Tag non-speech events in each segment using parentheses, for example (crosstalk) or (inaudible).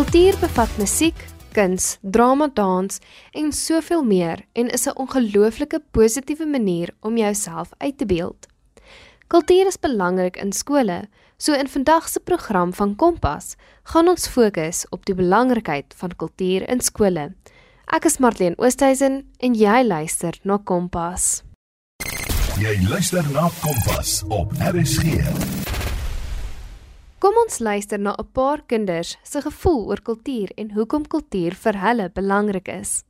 Kultuur bevat musiek, kuns, drama, dans en soveel meer en is 'n ongelooflike positiewe manier om jouself uit te beeld. Kultuur is belangrik in skole, so in vandag se program van Kompas gaan ons fokus op die belangrikheid van kultuur in skole. Ek is Marlene Oosthuizen en jy luister na Kompas. Jy luister na Kompas op RSG. Kom ons luister na 'n paar kinders se gevoel oor kultuur en hoekom kultuur vir hulle belangrik is.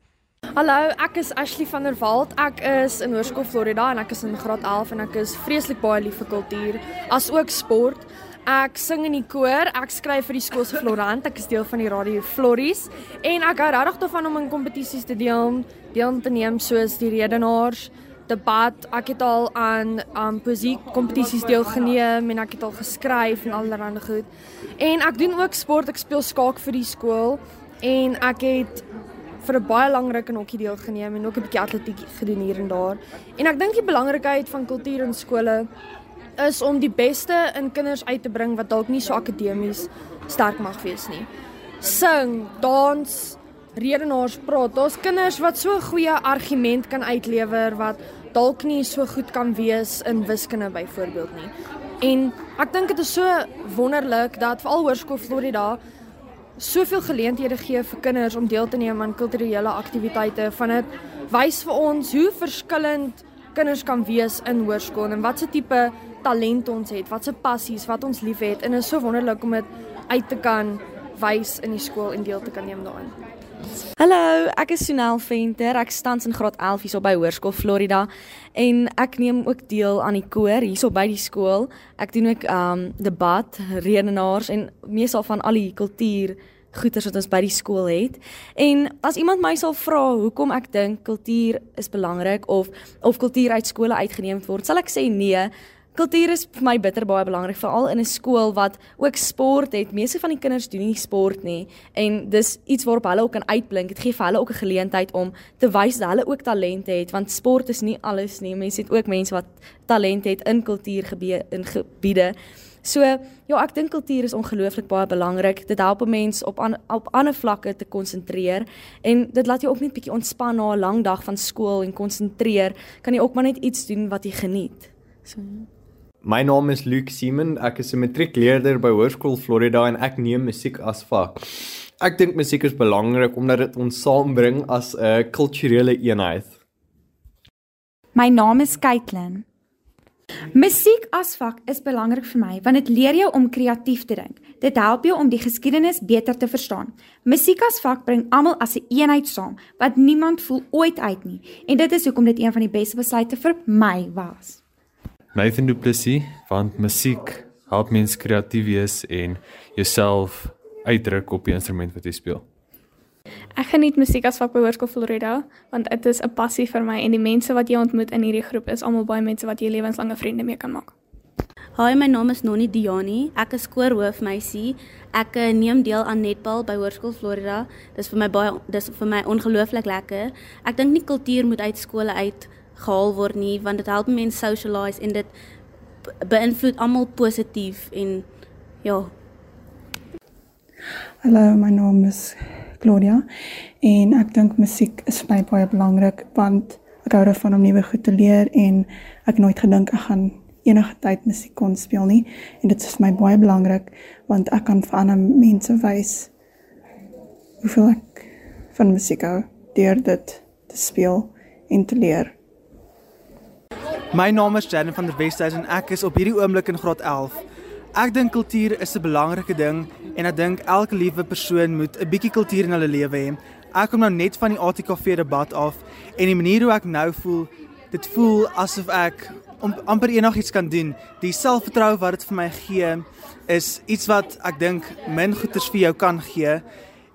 Hallo, ek is Ashley van der Walt. Ek is in Hoërskool Florida en ek is in graad 11 en ek is vreeslik baie lief vir kultuur, asook sport. Ek sing in die koor, ek skryf vir die skool se Florant, ek is deel van die radio Flories en ek hou regtig daarvan om in kompetisies te deel, deel te neem soos die redenaars, debat. Ek het al aan um poesie kompetisies deelgeneem en ek het al geskryf en allerlei goed. En ek doen ook sport. Ek speel skaak vir die skool en ek het vir 'n baie lang ruk in hokkie deelgeneem en ook 'n bietjie atletiek gedoen hier en daar. En ek dink die belangrikheid van kultuur in skole is om die beste in kinders uit te bring wat dalk nie so akademies sterk mag wees nie. Sing, dans, redenaars praat. Daar's kinders wat so 'n goeie argument kan uitlewer wat dalk nie so goed kan wees in wiskunde byvoorbeeld nie. En ek dink dit is so wonderlik dat veral Hoërskool Florida soveel geleenthede gee vir kinders om deel te neem aan kulturele aktiwiteite van dit wys vir ons hoe verskillend kinders kan wees in hoërskool en watse tipe talent ons het, watse passies, wat ons liefhet en dit is so wonderlik om dit uit te kan wys in die skool en deel te kan neem daarin. Hallo, ek is Sonel Venter. Ek staan in graad 11 hierso by Hoërskool Florida en ek neem ook deel aan die koor hierso by die skool. Ek doen ook um debat, redenaars en meestal van al die kultuur goeters wat ons by die skool het. En as iemand my sal vra hoekom ek dink kultuur is belangrik of of kultuur uit skole uitgeneem word, sal ek sê nee, Kultuur is vir my bitter baie belangrik veral in 'n skool wat ook sport het. Meeste van die kinders doen nie sport nie en dis iets waarop hulle ook kan uitblink. Dit gee vir hulle ook 'n geleentheid om te wys dat hulle ook talente het want sport is nie alles nie. Mense het ook mense wat talent het in kultuurgebiede in gebiede. So ja, ek dink kultuur is ongelooflik baie belangrik. Dit help 'n mens op an, op ander vlakke te konsentreer en dit laat jou ook net bietjie ontspan na 'n lang dag van skool en konsentreer. Kan jy ook maar net iets doen wat jy geniet. So ja. My naam is Luke Simon. Ek is 'n matriekleerder by Hoërskool Florida en ek neem musiek as vak. Ek dink musiek is belangrik omdat dit ons saambring as 'n kulturele eenheid. My naam is Kaitlyn. Musiek as vak is belangrik vir my want dit leer jou om kreatief te dink. Dit help jou om die geskiedenis beter te verstaan. Musiek as vak bring almal as 'n eenheid saam wat niemand voel ooit uit nie en dit is hoekom dit een van die beste besluite vir my was. Nathan Du Plessis, want musiek help mens kreatief wees en jouself uitdruk op die instrument wat jy speel. Ek geniet musiek as vak by Hoërskool Florida want dit is 'n passie vir my en die mense wat jy ontmoet in hierdie groep is almal baie mense wat jy lewenslange vriende mee kan maak. Hi, my naam is Noni Diani. Ek is koorhoofmeisie. Ek eh, neem deel aan netbal by Hoërskool Florida. Dis vir my baie dis vir my ongelooflik lekker. Ek dink nie kultuur moet uit skole uit gehaal word nie want dit help mense socialize en dit beïnvloed almal positief en ja. Hallo, my naam is Claudia en ek dink musiek is vir my baie belangrik want ek hou daarvan om nuwe goed te leer en ek nooit gedink ek gaan enige tyd musiek kon speel nie en dit is vir my baie belangrik want ek kan vir ander mense wys hoeveel ek van musiek hou deur dit te speel en te leer. My naam is Jaden van der Westhuizen en ek is op hierdie oomblik in graad 11. Ek dink kultuur is 'n belangrike ding en ek dink elke liewe persoon moet 'n bietjie kultuur in hulle lewe hê. Ek kom nou net van die ATKV debat af en die manier hoe ek nou voel, dit voel asof ek om amper enigiets kan doen. Die selfvertroue wat dit vir my gee is iets wat ek dink min goeders vir jou kan gee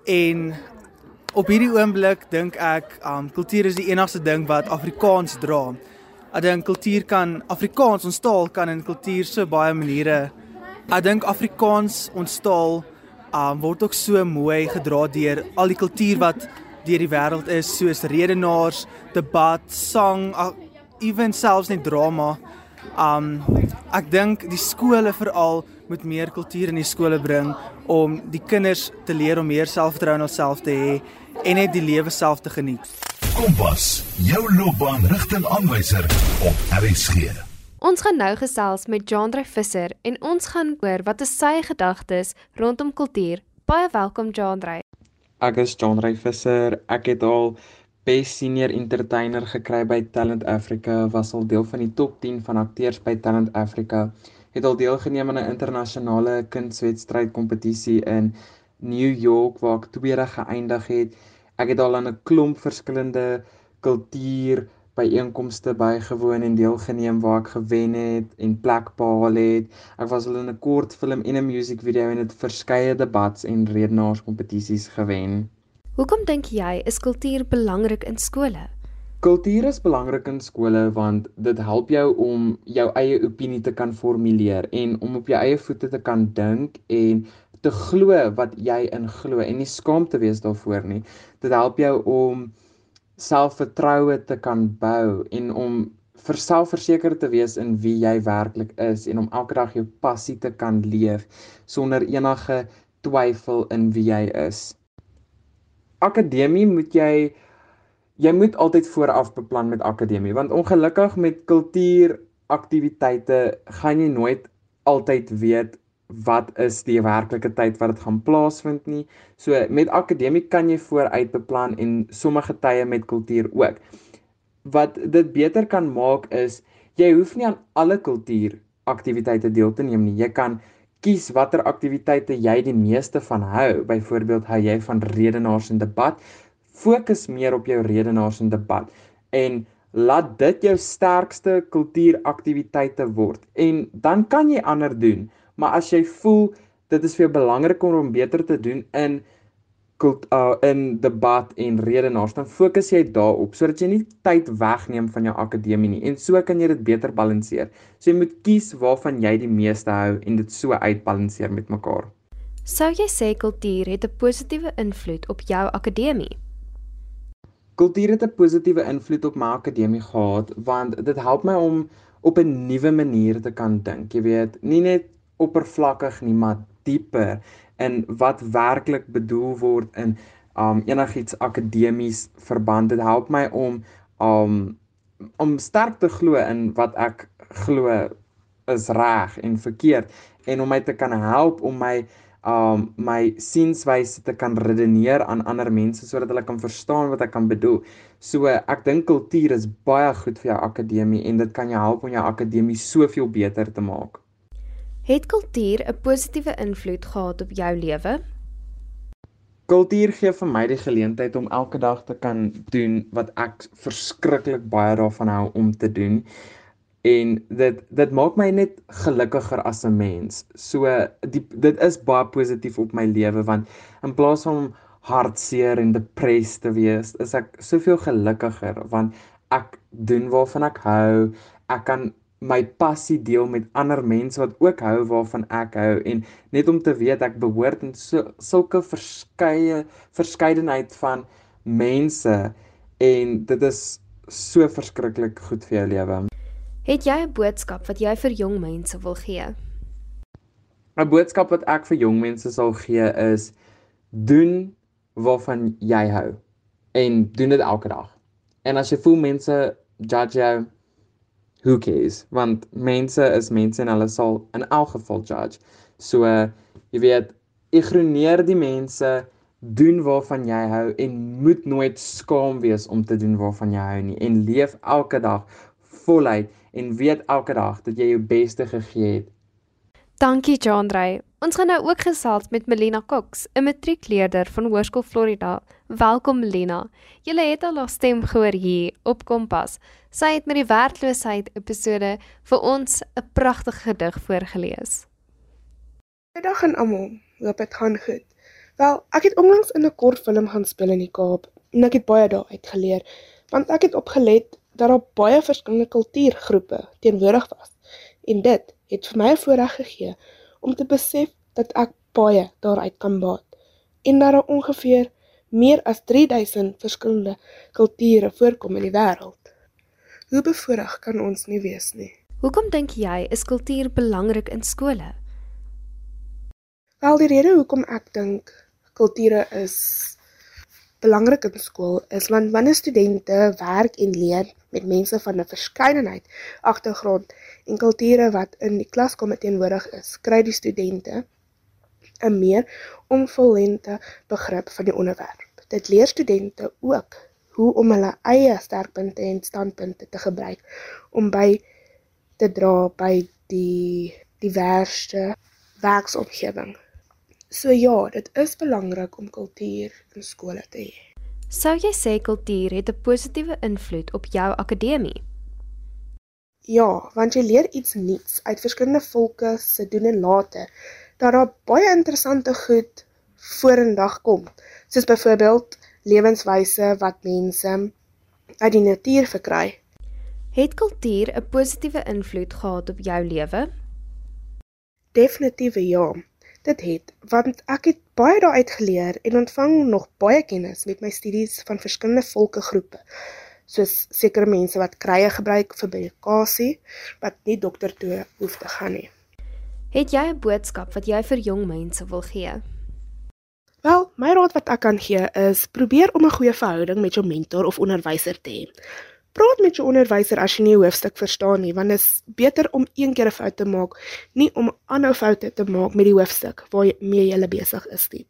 en op hierdie oomblik dink ek um kultuur is die enigste ding wat Afrikaans dra. Ek dink kultuur kan Afrikaans ons taal kan in kultuur so baie maniere. Ek dink Afrikaans ons taal um, word ook so mooi gedra deur al die kultuur wat deur die wêreld is soos redenaars, debat, sang, even selfs net drama. Um ek dink die skole veral moet meer kultuur in die skole bring om die kinders te leer om meer selfvertroue in hulself te hê en net die lewe self te geniet. Kompas, jou loopbaanrigtingaanwyser op RSG. Ons gaan nou gesels met Jandre Visser en ons gaan hoor wat is sy gedagtes rondom kultuur. Baie welkom Jandre. Ek is Jandre Visser. Ek het al Best Senior Entertainer gekry by Talent Africa, was al deel van die top 10 van akteurs by Talent Africa. Het al deelgeneem aan 'n internasionale kunswedstryd kompetisie in New York waar ek tweede geëindig het. Ek het al aan 'n klomp verskillende kultuur byeenkomste bygewoon en deelgeneem waar ek gewen het en plek behaal het. Ek was al in 'n kortfilm en 'n musiekvideo en het verskeie debats en redenaarskompetisies gewen. Hoekom dink jy is kultuur belangrik in skole? Kultuur is belangrik in skole want dit help jou om jou eie opinie te kan formuleer en om op jou eie voete te kan dink en te glo wat jy in glo en nie skaam te wees daarvoor nie. Dit help jou om selfvertroue te kan bou en om verselfverseker te wees in wie jy werklik is en om elke dag jou passie te kan leef sonder enige twyfel in wie jy is. Akademie moet jy jy moet altyd vooraf beplan met akademie want ongelukkig met kultuur aktiwiteite gaan jy nooit altyd weet wat is die werklike tyd wat dit gaan plaasvind nie. So met akademie kan jy vooruit beplan en sommige tye met kultuur ook. Wat dit beter kan maak is jy hoef nie aan alle kultuur aktiwiteite deel te neem nie. Jy kan kies watter aktiwiteite jy die meeste van hou. Byvoorbeeld hou jy van redenaars en debat. Fokus meer op jou redenaars en debat en laat dit jou sterkste kultuuraktiwiteite word en dan kan jy ander doen maar as jy voel dit is vir jou belangriker om beter te doen in kult uh, in debat en redenaars dan fokus jy daarop sodat jy nie tyd wegneem van jou akademie nie en so kan jy dit beter balanseer. So jy moet kies waarvan jy die meeste hou en dit so uitbalanseer met mekaar. Sou jy sê kultuur het 'n positiewe invloed op jou akademie? Kultuur het 'n positiewe invloed op my akademie gehad want dit help my om op 'n nuwe manier te kan dink. Jy weet, nie net oppervlakkig nie, maar dieper in wat werklik bedoel word in um enigiets akademies verband. Dit help my om um om sterk te glo in wat ek glo is reg en verkeerd en om my te kan help om my um my sienswyse te kan redeneer aan ander mense sodat hulle kan verstaan wat ek kan bedoel. So ek dink kultuur is baie goed vir jou akademie en dit kan jou help om jou akademie soveel beter te maak. Het kultuur 'n positiewe invloed gehad op jou lewe? Kultuur gee vir my die geleentheid om elke dag te kan doen wat ek verskriklik baie daarvan hou om te doen. En dit dit maak my net gelukkiger as 'n mens. So die dit is baie positief op my lewe want in plaas van hartseer en depressed te wees, is ek soveel gelukkiger want ek doen waarvan ek hou. Ek kan my passie deel met ander mense wat ook hou waarvan ek hou en net om te weet ek behoort in so sulke verskeie verskeidenheid van mense en dit is so verskriklik goed vir jou lewe. Het jy 'n boodskap wat jy vir jong mense wil gee? 'n Boodskap wat ek vir jong mense sal gee is doen waarvan jy hou en doen dit elke dag. En as jy voel mense judge jou who cares want mense is mense en hulle sal in elk geval judge. So uh, jy weet, ignoreer die mense, doen waarvan jy hou en moet nooit skaam wees om te doen waarvan jy hou nie en leef elke dag voluit en weet elke dag dat jy jou beste gegee het. Dankie Jandrey. Ons gaan nou ook gesels met Melina Cox, 'n matriekleerder van Hoërskool Florida. Welkom Melina. Jy het al haar stem gehoor hier op Kompas. Sy het met die werkloosheid episode vir ons 'n pragtige gedig voorgeles. Goeiedag aan almal. Hoop dit gaan goed. Wel, ek het onlangs in 'n kortfilm gaan speel in die Kaap en ek het baie daaruit geleer want ek het opgelet dat daar baie verskillende kultuurgroepe teenwoordig was en dit het vir my 'n voorreg gegee om te besef dat ek baie daaruit kan baat en dat daar ongeveer meer as 3000 verskillende kulture voorkom in die wêreld. Hoe bevoorreg kan ons nie wees nie. Hoekom dink jy is kultuur belangrik in skole? Wel die rede hoekom ek dink kulture is belangrik in skool is want wanneer studente werk en leer met mense van 'n verskeidenheid agtergrond en kulture wat in die klaskamer teenwoordig is, kry die studente 'n meer omvattende begrip van die onderwerp. Dit leer studente ook hoe om hulle eie sterkpunte en standpunte te gebruik om by te dra by die diverse werksomgewing. So ja, dit is belangrik om kultuur in skole te hê. Sou jy sê kultuur het 'n positiewe invloed op jou akademie? Ja, want jy leer iets nuuts uit verskillende volke se doen en late dat daar baie interessante goed vorendag kom, soos byvoorbeeld lewenswyse wat mense uit die natuur verkry. Het kultuur 'n positiewe invloed gehad op jou lewe? Definitief ja. Dit het, want ek het baie daaruit geleer en ontvang nog baie kennis met my studies van verskillende volkegroepe, soos sekere mense wat krye gebruik vir medikasie wat nie dokter toe hoef te gaan nie. Het jy 'n boodskap wat jy vir jong mense wil gee? Wel, my raad wat ek kan gee is probeer om 'n goeie verhouding met jou mentor of onderwyser te hê. Praat met jou onderwyser as jy nie 'n hoofstuk verstaan nie, want dit is beter om een keer 'n fout te maak, nie om aanhou foute te maak met die hoofstuk waarmee jy besig is nie.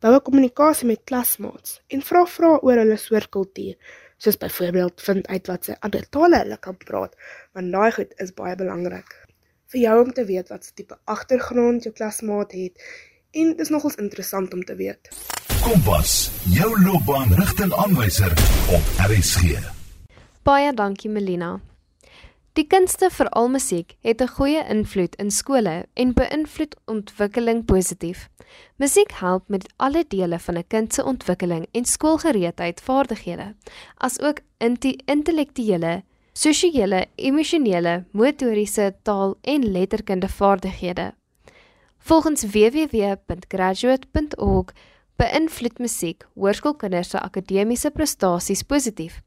Bou 'n kommunikasie met klasmaats en vra vra oor hulle soort kultuur, soos byvoorbeeld vind uit wat se ander tale hulle kan praat, want daai goed is baie belangrik vir jou om te weet wat se tipe agtergrond jou klasmaat het en dis nogals interessant om te weet. Kompas, jou loopbaanrigtingaanwyser op RSG. Baie dankie Melina. Die kunste, veral musiek, het 'n goeie invloed in skole en beïnvloed ontwikkeling positief. Musiek help met alle dele van 'n kind se ontwikkeling en skoolgereedheid vaardighede, asook intellektuele, sosiale, emosionele, motoriese, taal en letterkunde vaardighede. Volgens www.graduate.org beïnvloed musiek hoërskoolkinders se akademiese prestasies positief.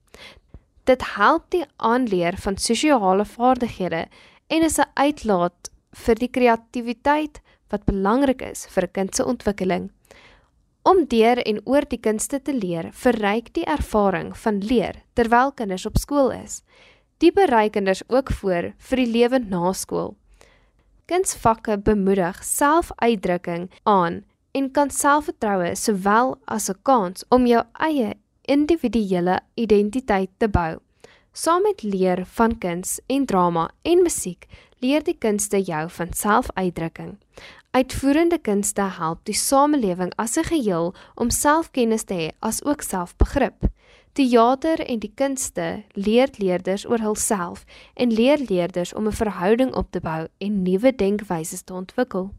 Dit help die aanleer van sosiale vaardighede en is 'n uitlaat vir die kreatiwiteit wat belangrik is vir 'n kind se ontwikkeling. Om deur en oor die kunste te leer, verryk die ervaring van leer terwyl kinders op skool is. Die bereik kinders ook voor vir die lewe na skool. Kunsvakke bemoedig selfuitdrukking aan en kan selfvertroue sowel as 'n kans om jou eie individuele identiteit te bou. Saam met leer van kuns en drama en musiek, leer die kunste jou van selfuitdrukking. Uitvoerende kunste help die samelewing as 'n geheel om selfkennis te hê as ook selfbegrip. Teater en die kunste leer leerders oor hulself en leer leerders om 'n verhouding op te bou en nuwe denkwyse te ontwikkel.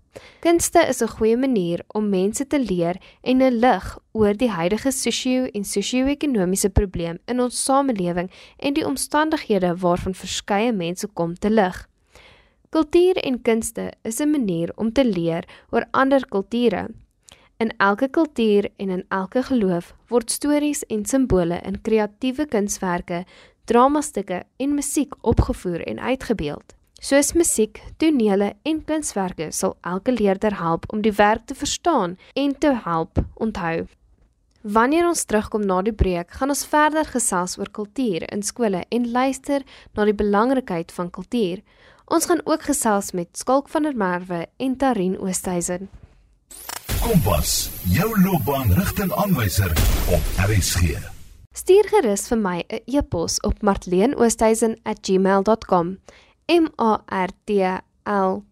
Kunste is 'n goeie manier om mense te leer en 'n lig oor die huidige sosio- en sosio-ekonomiese probleem in ons samelewing en die omstandighede waarvan verskeie mense kom te lig. Kultuur en kunste is 'n manier om te leer oor ander kulture. In elke kultuur en in elke geloof word stories en simbole in kreatiewe kunswerke, dramastukke en musiek opgevoer en uitgebeeld. Soos musiek, tonele en kunswerke sal elke leerder help om die werk te verstaan en te help onthou. Wanneer ons terugkom na die breek, gaan ons verder gesels oor kultuur in skole en luister na die belangrikheid van kultuur. Ons gaan ook gesels met Skalk van der Merwe en Tarin Oosthuizen. Kompas, jou loopbaanrigtingaanwyser op RSG. Stuur gerus vir my 'n e-pos op martleenoosthuizen@gmail.com. M A R T L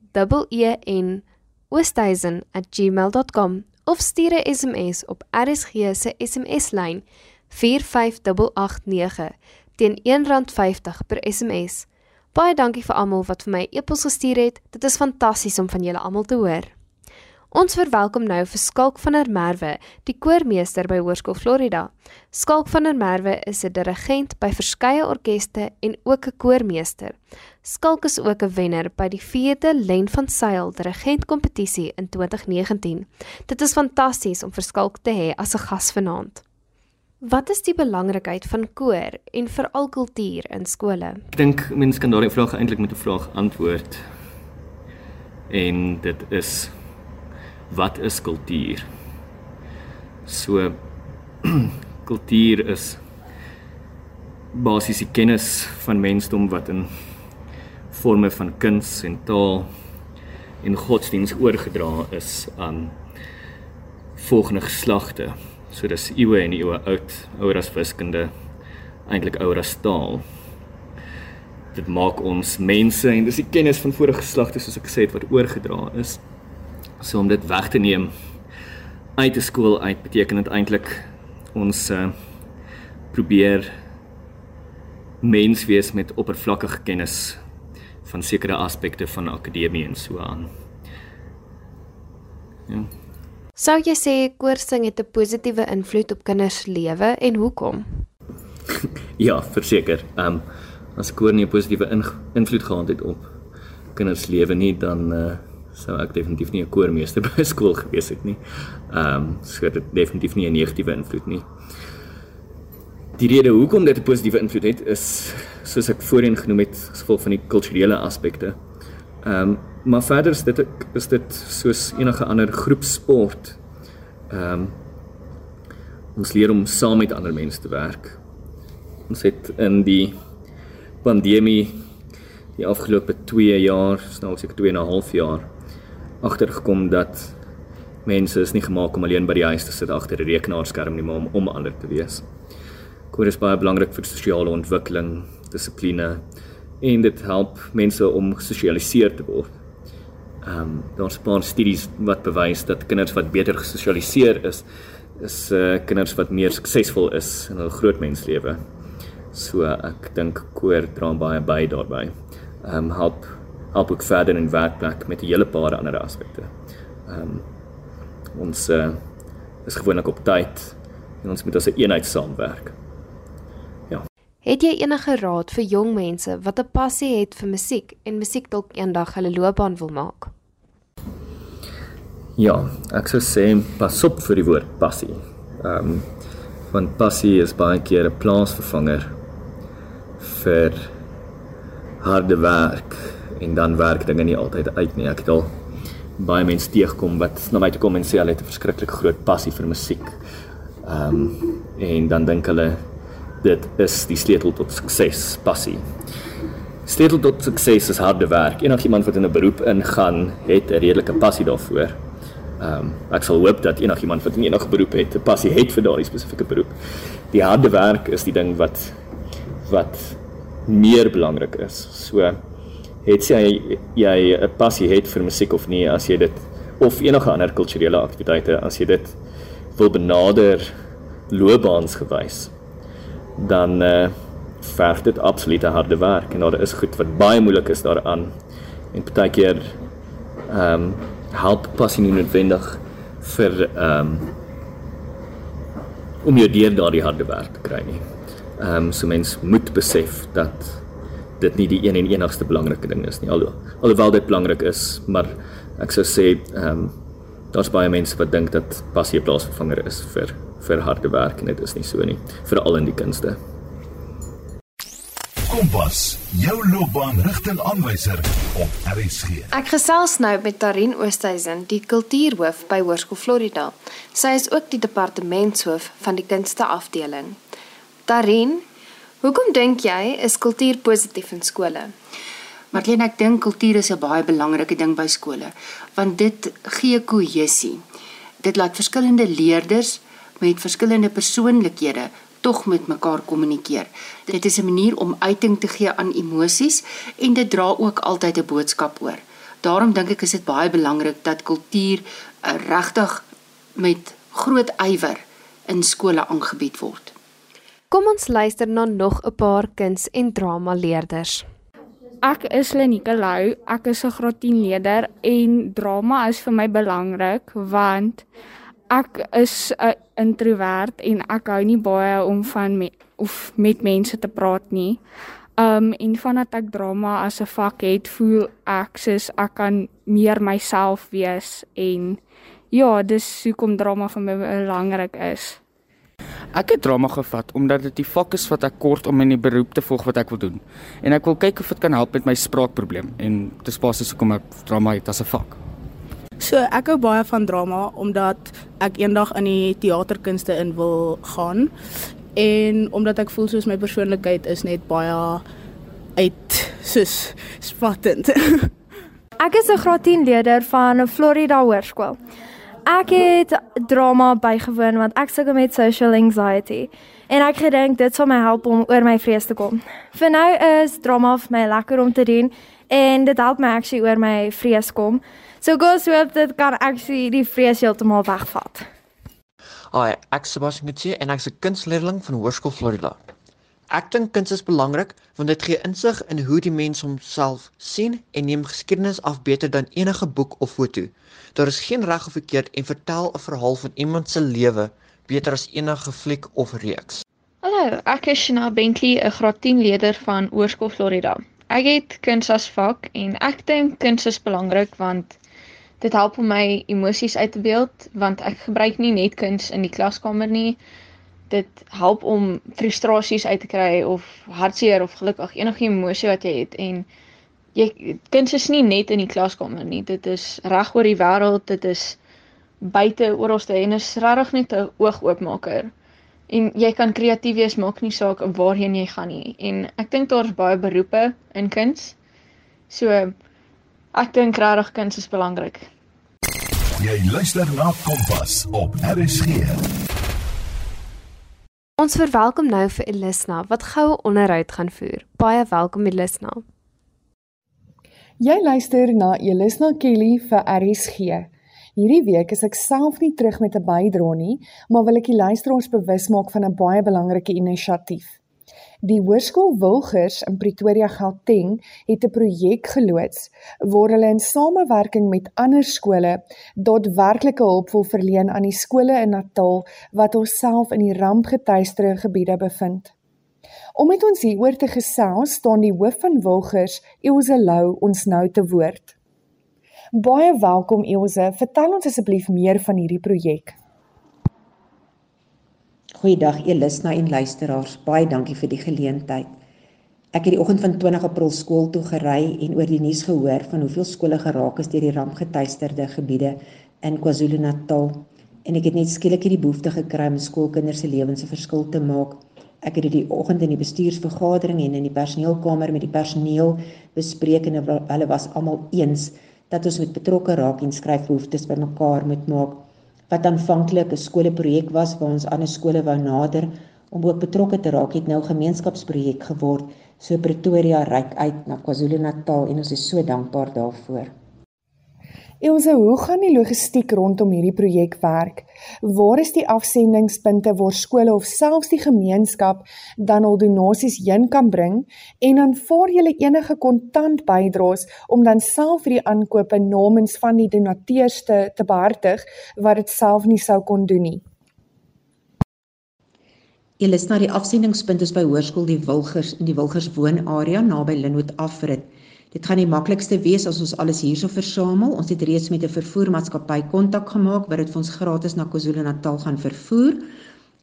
E E N oosthuizen@gmail.com of stuur 'n SMS op RSG se SMS-lyn 45889 teen R1.50 per SMS. Baie dankie vir almal wat vir my e-pos gestuur het. Dit is fantasties om van julle almal te hoor. Ons verwelkom nou vir Skalk van der Merwe, die koormeester by Hoërskool Florida. Skalk van der Merwe is 'n dirigent by verskeie orkeste en ook 'n koormeester. Skalk is ook 'n wenner by die 4de Len van Sail dirigentkompetisie in 2019. Dit is fantasties om vir Skalk te hê as 'n gas vanaand. Wat is die belangrikheid van koor en veral kultuur in skole? Ek dink mense kan daardie vraag eintlik met 'n vraag antwoord. En dit is wat is kultuur? So (clears throat) kultuur is basies die kennis van mensdom wat in forme van kuns en taal en godsdiens oorgedra is aan volgende geslagte. So dis eeue en eeue oud, ouer as wiskunde, eintlik ouer as taal. Dit maak ons mense en dis die kennis van vorige geslagte soos ek gesê het wat oorgedra is. So om dit weg te neem uit 'n skool uit beteken dit eintlik ons uh, probeer mens wees met oppervlakkige kennis van sekere aspekte van akademie en so aan. Ja. Sou jy sê koorsing het 'n positiewe invloed op kinders se lewe en hoekom? (laughs) ja, verseker. Ehm um, as koor nie 'n positiewe invloed gehad het op kinders se lewe nie, dan uh, sou ek definitief nie 'n koormeester by skool gewees het nie. Ehm um, so dit definitief nie 'n negatiewe invloed nie. Die rede hoekom dit 'n positiewe invloed het is soos ek voorheen genoem het, gevolg van die kulturele aspekte. Ehm um, maar verder is dit is dit soos enige ander groepsport. Ehm um, ons leer om saam met ander mense te werk. Ons het in die pandemie die afgelope 2 jaar, nou seker 2 en 'n half jaar agtergekom dat mense is nie gemaak om alleen by die huis te sit agter 'n rekenaarskerm nie, maar om om ander te wees. Koor is baie belangrik vir sosiale ontwikkeling, dissipline en dit help mense om gesosialiseer te word. Ehm um, daar's 'n paar studies wat bewys dat kinders wat beter gesosialiseer is, is uh, kinders wat meer suksesvol is in hul groot menslewe. So ek dink koor dra baie by daarbey. Ehm um, help help ook verder in werkplek met 'n hele paar ander aspekte. Ehm um, ons uh, is gewoonlik op tyd en ons moet as 'n eenheid saamwerk. Het jy enige raad vir jong mense wat 'n passie het vir musiek en musiek dalk eendag hulle loopbaan wil maak? Ja, ek sou sê pas op vir die woord passie. Ehm um, want passie is baie keer 'n plaasvervanger vir harde werk en dan werk dinge nie altyd uit nie. Ek het al baie mense teëgekom wat na my toe kom en sê hulle het 'n verskriklik groot passie vir musiek. Ehm um, en dan dink hulle dit is die sleutel tot sukses, passie. Sleutel tot sukses is harde werk. Enige iemand wat in 'n beroep ingaan, het 'n redelike passie daarvoor. Ehm um, ek sal hoop dat enigiemand wat in enige beroep het, 'n passie het vir daardie spesifieke beroep. Die harde werk is die ding wat wat meer belangrik is. So het jy jy 'n passie het vir musiek of nie, as jy dit of enige ander kulturele aktiwiteite, as jy dit wil benader loopbaansgewys dan uh verg dit absolute harde werk en daar is goed wat baie moeilik is daaraan. En partykeer ehm um, help passie nie noodwendig vir ehm um, om jou deur daardie harde werk te kry nie. Ehm um, so mens moet besef dat dit nie die een en enigste belangrike ding is nie. Alho alhoewel dit belangrik is, maar ek sou sê ehm um, daar's baie mense wat dink dat passie 'n plaasvervanger is vir vir harde werk en dit is nie so nie, veral in die kunste. Kompas, jou loopbaan rigtingaanwyser op RSG. Ek gesels nou met Tarin Oosthuizen, die kultuurhoof by Hoërskool Florida. Sy is ook die departementshoof van die kunste afdeling. Tarin, hoekom dink jy is kultuur positief in skole? Marlene, ek dink kultuur is 'n baie belangrike ding by skole, want dit gee kohesie. Dit laat verskillende leerders met verskillende persoonlikhede tog met mekaar kommunikeer. Dit is 'n manier om uiting te gee aan emosies en dit dra ook altyd 'n boodskap oor. Daarom dink ek is dit baie belangrik dat kultuur uh, regtig met groot ywer in skole aangebied word. Kom ons luister na nog 'n paar kuns- en dramaleerders. Ek is Lenike Lou, ek is 'n graad 10 leerder en drama is vir my belangrik want ek is 'n introvert en ek hou nie baie om van me, of met mense te praat nie. Um en vandat ek drama as 'n vak het, voel ek soos ek kan meer myself wees en ja, dis hoekom drama vir my belangrik is. Ek het drama gevat omdat dit die vak is wat ek kort om in die beroep te volg wat ek wil doen. En ek wil kyk of dit kan help met my spraakprobleem en dis basies hoekom ek drama het as 'n vak. So ek hou baie van drama omdat ek eendag in die teaterkunste in wil gaan en omdat ek voel soos my persoonlikheid is net baie uit soos spattend. (laughs) ek is 'n graad 10 leerder van Florida Hoërskool. Ek het drama bygewoon want ek sukkel met social anxiety en ek gedink dit sal my help om oor my vrees te kom. Vir nou is drama vir my lekker om te doen en dit help my actually oor my vrees kom. So gous hoop dit kan actually die vrees heeltemal wegvat. Hi, ek is Sebastian Gutierrez en ek is 'n kunstleerling van Hoërskool Florida. Ek dink kuns is belangrik want dit gee insig in hoe die mens homself sien en neem geskiedenis af beter dan enige boek of foto. Daar is geen reg of verkeerd en vertel 'n verhaal van iemand se lewe beter as enige fliek of reeks. Hallo, ek is Shana Bentley, 'n graad 10 leerder van Oorskool Florida. Ek het kuns as vak en ek dink kuns is belangrik want dit help om my emosies uit te beeld want ek gebruik nie net kuns in die klaskamer nie. Dit help om frustrasies uit te kry of hartseer of gelukkig enige emosie wat jy het en jy kuns is nie net in die klaskamer nie. Dit is reg oor die wêreld. Dit is buite oralste en is regtig net 'n oogoopmaker. En jy kan kreatief wees, maak nie saak waarheen jy gaan nie. En ek dink daar's baie beroepe in kuns. So ek dink regtig kuns is belangrik. Jy luister na Kompas op RSG. Ons verwelkom nou vir Elisna wat goue onderhoud gaan voer. Baie welkom Elisna. Jy luister na Elisna Kelly vir RSG. Hierdie week is ek self nie terug met 'n bydrae nie, maar wil ek die luisteraars bewus maak van 'n baie belangrike inisiatief. Die Hoërskool Wilgers in Pretoria Gauteng het 'n projek geloods waar hulle in samewerking met ander skole daadwerklike hulp wil verleen aan die skole in Natal wat homself in die rampgetuieerde gebiede bevind. Om met ons hieroor te gesels, staan die hoof van Wilgers, Elsje Lou, ons nou te woord. Baie welkom Elsje, vertel ons asseblief meer van hierdie projek. Goeiedag Elisna en luisteraars, baie dankie vir die geleentheid. Ek het die oggend van 20 April skool toe gery en oor die nuus gehoor van hoeveel skole geraak is deur die rampgetuieerde gebiede in KwaZulu-Natal en ek het net skielik hierdie behoefte gekry om skoolkinders se lewens 'n verskil te maak Ek het dit die oggend in die bestuursvergadering en in die personeelkamer met die personeel bespreek en hulle was almal eens dat ons met betrokke raak en skryfbehoeftes bymekaar moet maak. Wat aanvanklik 'n skoolprojek was waar ons ander skole wou nader om ook betrokke te raak, het nou gemeenskapsprojek geword. So Pretoria reik uit na KwaZulu-Natal en ons is so dankbaar daarvoor. Elsa, hoe gaan die logistiek rondom hierdie projek werk? Waar is die afsendingspunte waar skole of selfs die gemeenskap dan al donasies heen kan bring en dan vaar julle enige kontant bydraes om dan self vir die aankope namens van die donateurs te, te behartig wat dit self nie sou kon doen nie? Julle is na die afsendingspunte by Hoërskool die Wilgers in die Wilgers woonarea naby Linwood afrit. Dit gaan die maklikste wees as ons alles hierso versamel. Ons het reeds met 'n vervoermaatskappy kontak gemaak wat dit vir ons gratis na KwaZulu-Natal gaan vervoer.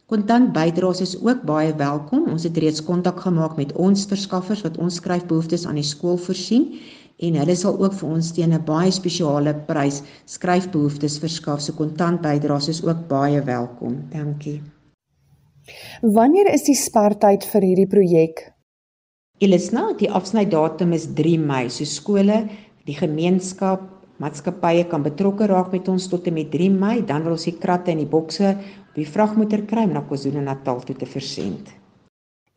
Kontant bydraes is ook baie welkom. Ons het reeds kontak gemaak met ons verskaffers wat ons skryfbehoeftes aan die skool voorsien en hulle sal ook vir ons teen 'n baie spesiale prys skryfbehoeftes verskaf. So kontant bydraes is ook baie welkom. Dankie. Wanneer is die spertyd vir hierdie projek? Elisna, die afsnydatum is 3 Mei. So skole, die gemeenskap, maatskappye kan betrokke raak met ons tot en met 3 Mei, dan wil ons die kratte en die bokse op die vragmotor kry om na KwaZulu-Natal toe te versend.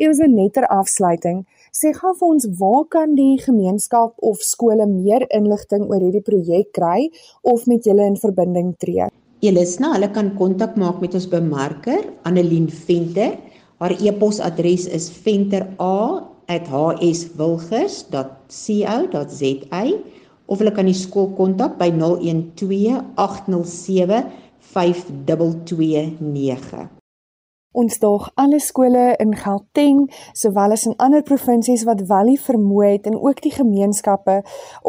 Eers 'n netter afsluiting. Sê gou vir ons waar kan die gemeenskap of skole meer inligting oor hierdie projek kry of met julle in verbinding tree? Elisna, hulle kan kontak maak met ons bemarker Annelien Venter. Haar e-posadres is venter@ hswilgers.co.za of hulle kan die skool kontak by 012 807 5229. Ons daag alle skole in Gauteng sowel as in ander provinsies wat wel die vermoë het en ook die gemeenskappe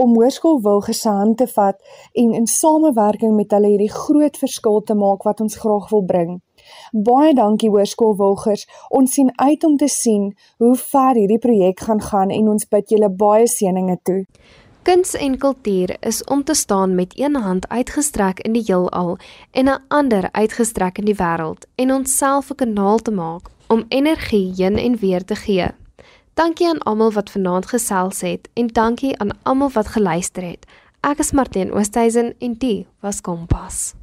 om hoërskool Wilgers se hand te vat en in samewerking met hulle hierdie groot verskil te maak wat ons graag wil bring. Baie dankie Hoërskool Wilgers. Ons sien uit om te sien hoe ver hierdie projek gaan gaan en ons bid julle baie seëninge toe. Kuns en kultuur is om te staan met een hand uitgestrek in die heelal en 'n ander uitgestrek in die wêreld en onsself 'n kanaal te maak om energie heen en weer te gee. Dankie aan almal wat vanaand gesels het en dankie aan almal wat geluister het. Ek is Martin Oosthuizen en dit was Kompas.